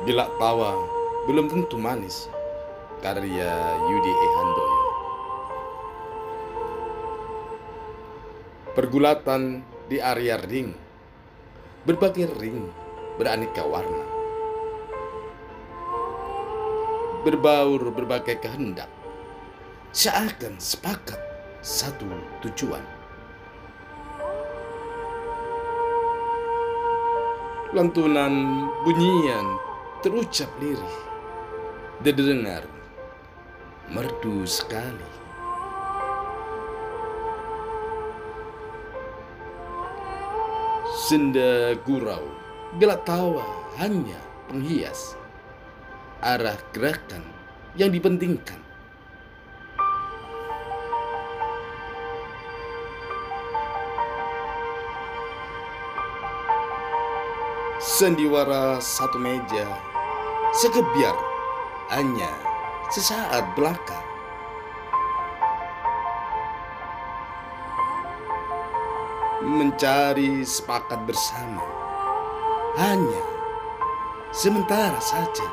Gelak tawa belum tentu manis. Karya Yudi E. Handoyo. Pergulatan di area ring. Berbagai ring beraneka warna. Berbaur berbagai kehendak. Seakan sepakat satu tujuan. Lantunan bunyian terucap lirih. Didengar merdu sekali. Senda gurau, gelak tawa hanya penghias. Arah gerakan yang dipentingkan. Sendiwara satu meja, sekebiar hanya sesaat belaka. Mencari sepakat bersama hanya sementara saja.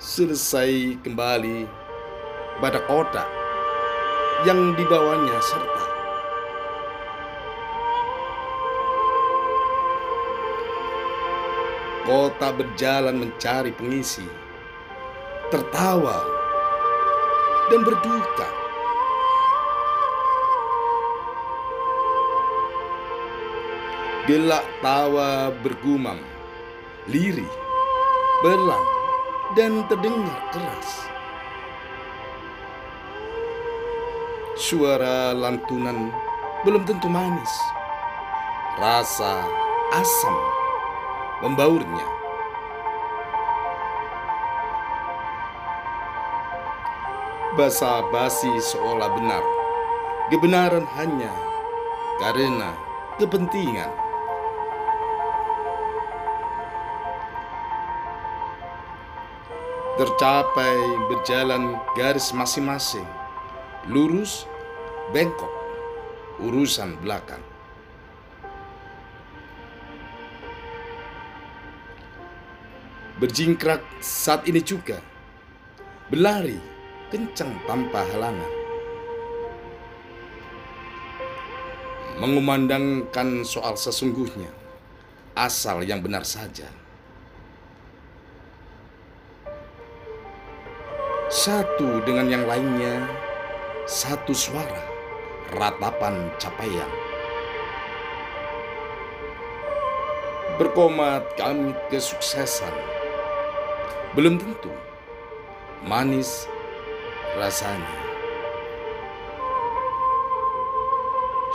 Selesai kembali pada kota yang dibawanya serta Kota berjalan mencari pengisi, tertawa dan berduka. Gelak tawa bergumam, lirih, belang, dan terdengar keras. Suara lantunan belum tentu manis, rasa asam membaurnya. Basa-basi seolah benar, kebenaran hanya karena kepentingan. Tercapai berjalan garis masing-masing, lurus, bengkok, urusan belakang. Berjingkrak saat ini juga. Berlari kencang tanpa halangan. Mengumandangkan soal sesungguhnya, asal yang benar saja. Satu dengan yang lainnya, satu suara, ratapan capaian. Berkomat kami kesuksesan belum tentu manis rasanya.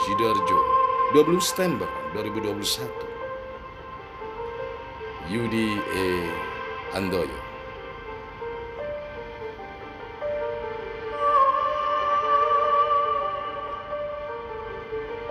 Sidoarjo, 20 September 2021. Yudi E. Andoyo